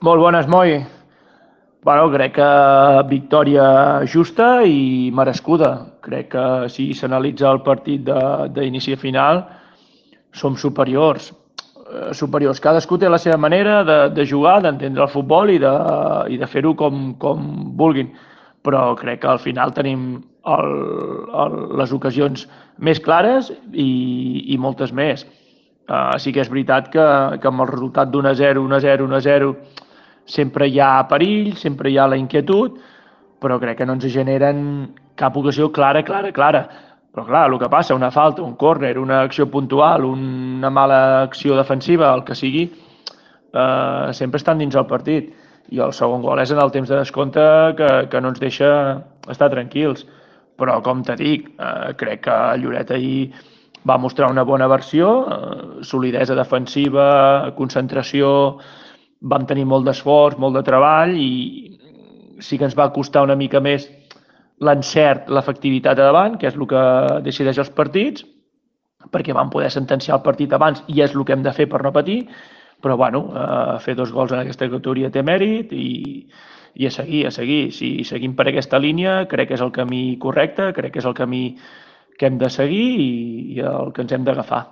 Molt bones, Moi. Bueno, crec que victòria justa i merescuda. Crec que si s'analitza el partit d'inici a final, som superiors. Eh, superiors. Cadascú té la seva manera de, de jugar, d'entendre el futbol i de, i de fer-ho com, com vulguin. Però crec que al final tenim el, el, les ocasions més clares i, i moltes més. Uh, sí que és veritat que, que amb el resultat d'un a 0, 1 a 0, 1 a 0, sempre hi ha perill, sempre hi ha la inquietud, però crec que no ens generen cap ocasió clara, clara, clara. Però clar, el que passa, una falta, un córner, una acció puntual, una mala acció defensiva, el que sigui, eh, sempre estan dins el partit. I el segon gol és en el temps de descompte que, que no ens deixa estar tranquils. Però, com te dic, eh, crec que Lloret ahir va mostrar una bona versió, eh, solidesa defensiva, concentració, vam tenir molt d'esforç, molt de treball i sí que ens va costar una mica més l'encert, l'efectivitat a davant, que és el que decideix els partits, perquè vam poder sentenciar el partit abans i és el que hem de fer per no patir, però bueno, eh, fer dos gols en aquesta categoria té mèrit i, i a seguir, a seguir. Si seguim per aquesta línia, crec que és el camí correcte, crec que és el camí que hem de seguir i, i el que ens hem d'agafar.